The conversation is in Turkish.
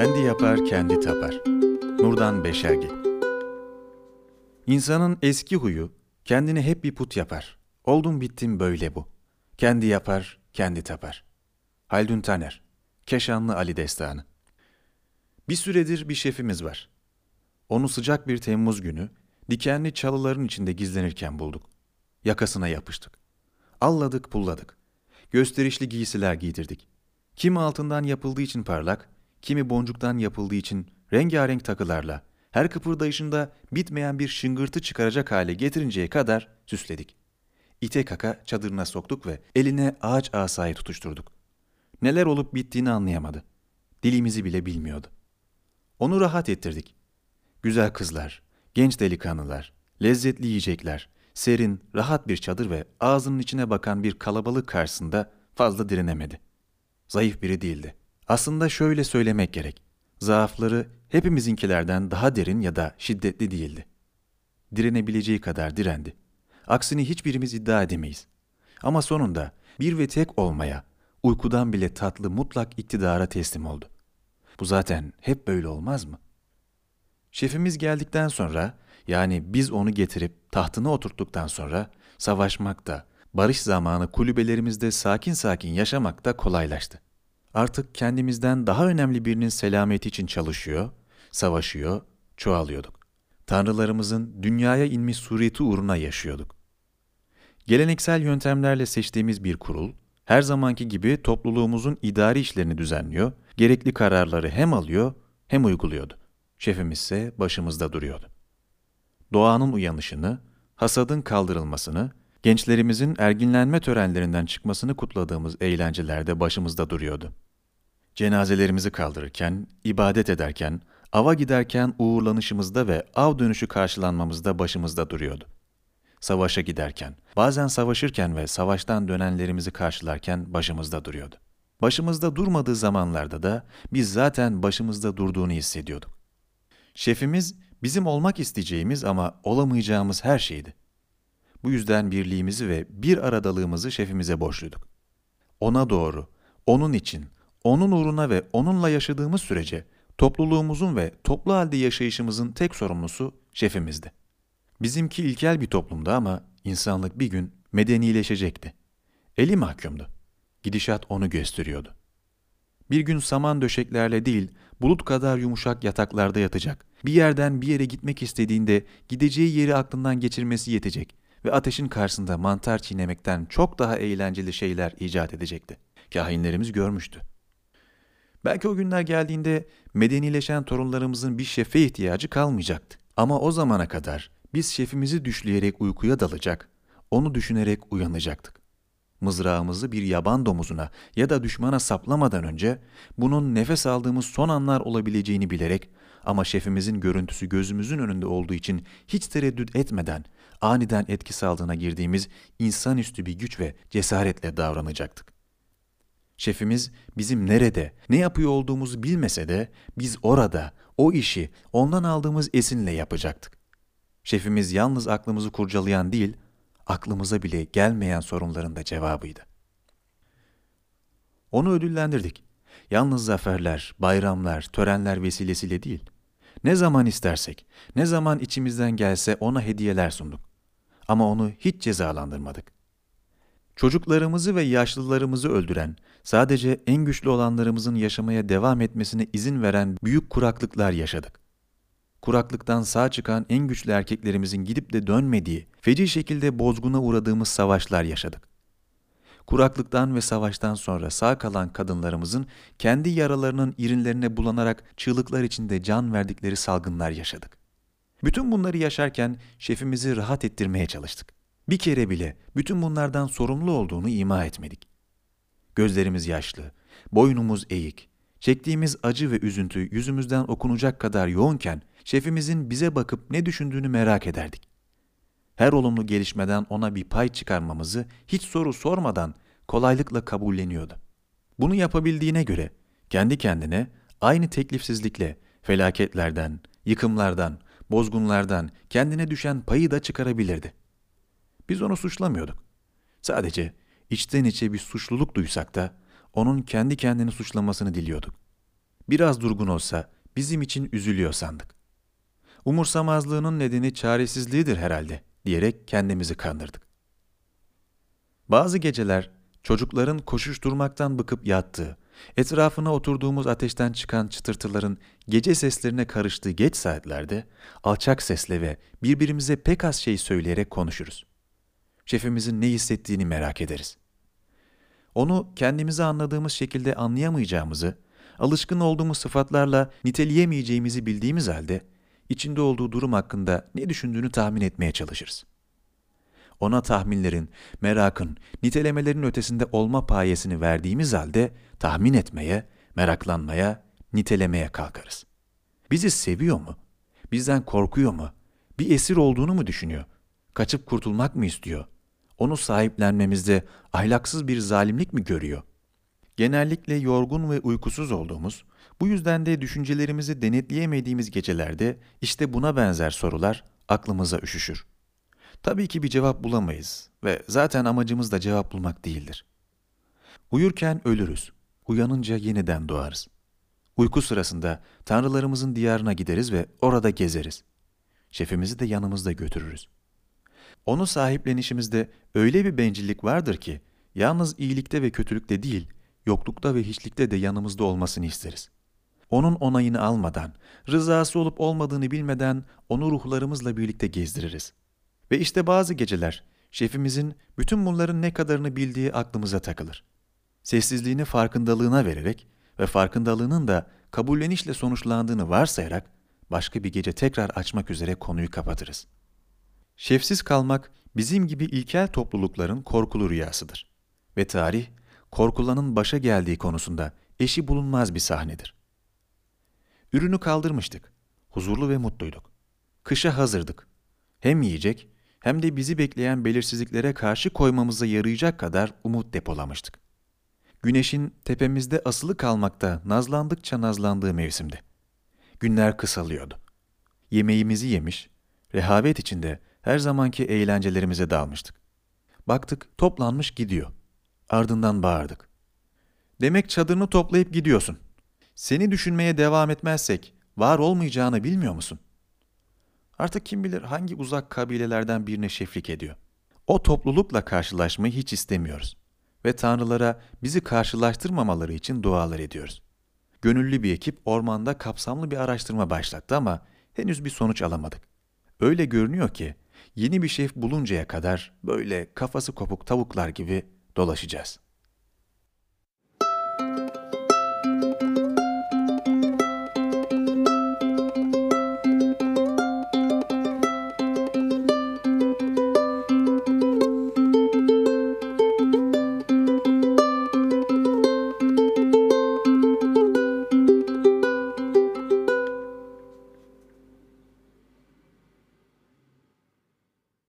Kendi yapar, kendi tapar. Nurdan Beşergil İnsanın eski huyu kendini hep bir put yapar. Oldum bittim böyle bu. Kendi yapar, kendi tapar. Haldun Taner Keşanlı Ali Destanı Bir süredir bir şefimiz var. Onu sıcak bir Temmuz günü dikenli çalıların içinde gizlenirken bulduk. Yakasına yapıştık. Alladık pulladık. Gösterişli giysiler giydirdik. Kimi altından yapıldığı için parlak, kimi boncuktan yapıldığı için rengarenk takılarla, her kıpırdayışında bitmeyen bir şıngırtı çıkaracak hale getirinceye kadar süsledik. İte kaka çadırına soktuk ve eline ağaç asayı tutuşturduk. Neler olup bittiğini anlayamadı. Dilimizi bile bilmiyordu. Onu rahat ettirdik. Güzel kızlar, genç delikanlılar, lezzetli yiyecekler, serin, rahat bir çadır ve ağzının içine bakan bir kalabalık karşısında fazla direnemedi. Zayıf biri değildi. Aslında şöyle söylemek gerek. Zaafları hepimizinkilerden daha derin ya da şiddetli değildi. Direnebileceği kadar direndi. Aksini hiçbirimiz iddia edemeyiz. Ama sonunda bir ve tek olmaya, uykudan bile tatlı mutlak iktidara teslim oldu. Bu zaten hep böyle olmaz mı? Şefimiz geldikten sonra, yani biz onu getirip tahtına oturttuktan sonra savaşmak da, barış zamanı kulübelerimizde sakin sakin yaşamak da kolaylaştı. Artık kendimizden daha önemli birinin selameti için çalışıyor, savaşıyor, çoğalıyorduk. Tanrılarımızın dünyaya inmiş sureti uğruna yaşıyorduk. Geleneksel yöntemlerle seçtiğimiz bir kurul, her zamanki gibi topluluğumuzun idari işlerini düzenliyor, gerekli kararları hem alıyor hem uyguluyordu. Şefimiz ise başımızda duruyordu. Doğanın uyanışını, hasadın kaldırılmasını, gençlerimizin erginlenme törenlerinden çıkmasını kutladığımız eğlencelerde başımızda duruyordu. Cenazelerimizi kaldırırken, ibadet ederken, ava giderken uğurlanışımızda ve av dönüşü karşılanmamızda başımızda duruyordu. Savaşa giderken, bazen savaşırken ve savaştan dönenlerimizi karşılarken başımızda duruyordu. Başımızda durmadığı zamanlarda da biz zaten başımızda durduğunu hissediyorduk. Şefimiz bizim olmak isteyeceğimiz ama olamayacağımız her şeydi. Bu yüzden birliğimizi ve bir aradalığımızı şefimize borçluyduk. Ona doğru, onun için, onun uğruna ve onunla yaşadığımız sürece topluluğumuzun ve toplu halde yaşayışımızın tek sorumlusu şefimizdi. Bizimki ilkel bir toplumdu ama insanlık bir gün medenileşecekti. Eli mahkumdu. Gidişat onu gösteriyordu. Bir gün saman döşeklerle değil, bulut kadar yumuşak yataklarda yatacak. Bir yerden bir yere gitmek istediğinde gideceği yeri aklından geçirmesi yetecek ve ateşin karşısında mantar çiğnemekten çok daha eğlenceli şeyler icat edecekti. Kahinlerimiz görmüştü. Belki o günler geldiğinde medenileşen torunlarımızın bir şefe ihtiyacı kalmayacaktı. Ama o zamana kadar biz şefimizi düşleyerek uykuya dalacak, onu düşünerek uyanacaktık. Mızrağımızı bir yaban domuzuna ya da düşmana saplamadan önce bunun nefes aldığımız son anlar olabileceğini bilerek ama şefimizin görüntüsü gözümüzün önünde olduğu için hiç tereddüt etmeden aniden etkisi altına girdiğimiz insanüstü bir güç ve cesaretle davranacaktık. Şefimiz bizim nerede, ne yapıyor olduğumuzu bilmese de biz orada, o işi ondan aldığımız esinle yapacaktık. Şefimiz yalnız aklımızı kurcalayan değil, aklımıza bile gelmeyen sorunların da cevabıydı. Onu ödüllendirdik. Yalnız zaferler, bayramlar, törenler vesilesiyle değil. Ne zaman istersek, ne zaman içimizden gelse ona hediyeler sunduk. Ama onu hiç cezalandırmadık. Çocuklarımızı ve yaşlılarımızı öldüren, sadece en güçlü olanlarımızın yaşamaya devam etmesine izin veren büyük kuraklıklar yaşadık. Kuraklıktan sağ çıkan en güçlü erkeklerimizin gidip de dönmediği, feci şekilde bozguna uğradığımız savaşlar yaşadık. Kuraklıktan ve savaştan sonra sağ kalan kadınlarımızın kendi yaralarının irinlerine bulanarak çığlıklar içinde can verdikleri salgınlar yaşadık. Bütün bunları yaşarken şefimizi rahat ettirmeye çalıştık. Bir kere bile bütün bunlardan sorumlu olduğunu ima etmedik. Gözlerimiz yaşlı, boynumuz eğik, çektiğimiz acı ve üzüntü yüzümüzden okunacak kadar yoğunken şefimizin bize bakıp ne düşündüğünü merak ederdik. Her olumlu gelişmeden ona bir pay çıkarmamızı hiç soru sormadan kolaylıkla kabulleniyordu. Bunu yapabildiğine göre kendi kendine aynı teklifsizlikle felaketlerden, yıkımlardan, bozgunlardan kendine düşen payı da çıkarabilirdi. Biz onu suçlamıyorduk. Sadece içten içe bir suçluluk duysak da onun kendi kendini suçlamasını diliyorduk. biraz durgun olsa bizim için üzülüyor sandık. Umursamazlığının nedeni çaresizliğidir herhalde diyerek kendimizi kandırdık. Bazı geceler çocukların koşuşturmaktan bıkıp yattığı, etrafına oturduğumuz ateşten çıkan çıtırtıların gece seslerine karıştığı geç saatlerde alçak sesle ve birbirimize pek az şey söyleyerek konuşuruz. Şefimizin ne hissettiğini merak ederiz. Onu kendimizi anladığımız şekilde anlayamayacağımızı, alışkın olduğumuz sıfatlarla niteleyemeyeceğimizi bildiğimiz halde içinde olduğu durum hakkında ne düşündüğünü tahmin etmeye çalışırız. Ona tahminlerin, merakın, nitelemelerin ötesinde olma payesini verdiğimiz halde tahmin etmeye, meraklanmaya, nitelemeye kalkarız. Bizi seviyor mu? Bizden korkuyor mu? Bir esir olduğunu mu düşünüyor? Kaçıp kurtulmak mı istiyor? Onu sahiplenmemizde ahlaksız bir zalimlik mi görüyor? Genellikle yorgun ve uykusuz olduğumuz, bu yüzden de düşüncelerimizi denetleyemediğimiz gecelerde işte buna benzer sorular aklımıza üşüşür. Tabii ki bir cevap bulamayız ve zaten amacımız da cevap bulmak değildir. Uyurken ölürüz, uyanınca yeniden doğarız. Uyku sırasında tanrılarımızın diyarına gideriz ve orada gezeriz. Şefimizi de yanımızda götürürüz. Onu sahiplenişimizde öyle bir bencillik vardır ki, yalnız iyilikte ve kötülükte değil, yoklukta ve hiçlikte de yanımızda olmasını isteriz. Onun onayını almadan, rızası olup olmadığını bilmeden onu ruhlarımızla birlikte gezdiririz. Ve işte bazı geceler şefimizin bütün bunların ne kadarını bildiği aklımıza takılır. Sessizliğini farkındalığına vererek ve farkındalığının da kabullenişle sonuçlandığını varsayarak başka bir gece tekrar açmak üzere konuyu kapatırız. Şefsiz kalmak bizim gibi ilkel toplulukların korkulu rüyasıdır. Ve tarih, korkulanın başa geldiği konusunda eşi bulunmaz bir sahnedir. Ürünü kaldırmıştık. Huzurlu ve mutluyduk. Kışa hazırdık. Hem yiyecek hem de bizi bekleyen belirsizliklere karşı koymamıza yarayacak kadar umut depolamıştık. Güneşin tepemizde asılı kalmakta nazlandıkça nazlandığı mevsimdi. Günler kısalıyordu. Yemeğimizi yemiş, rehavet içinde her zamanki eğlencelerimize dalmıştık. Baktık toplanmış gidiyor. Ardından bağırdık. Demek çadırını toplayıp gidiyorsun. Seni düşünmeye devam etmezsek var olmayacağını bilmiyor musun? Artık kim bilir hangi uzak kabilelerden birine şeflik ediyor. O toplulukla karşılaşmayı hiç istemiyoruz ve tanrılara bizi karşılaştırmamaları için dualar ediyoruz. Gönüllü bir ekip ormanda kapsamlı bir araştırma başlattı ama henüz bir sonuç alamadık. Öyle görünüyor ki yeni bir şef buluncaya kadar böyle kafası kopuk tavuklar gibi dolaşacağız.''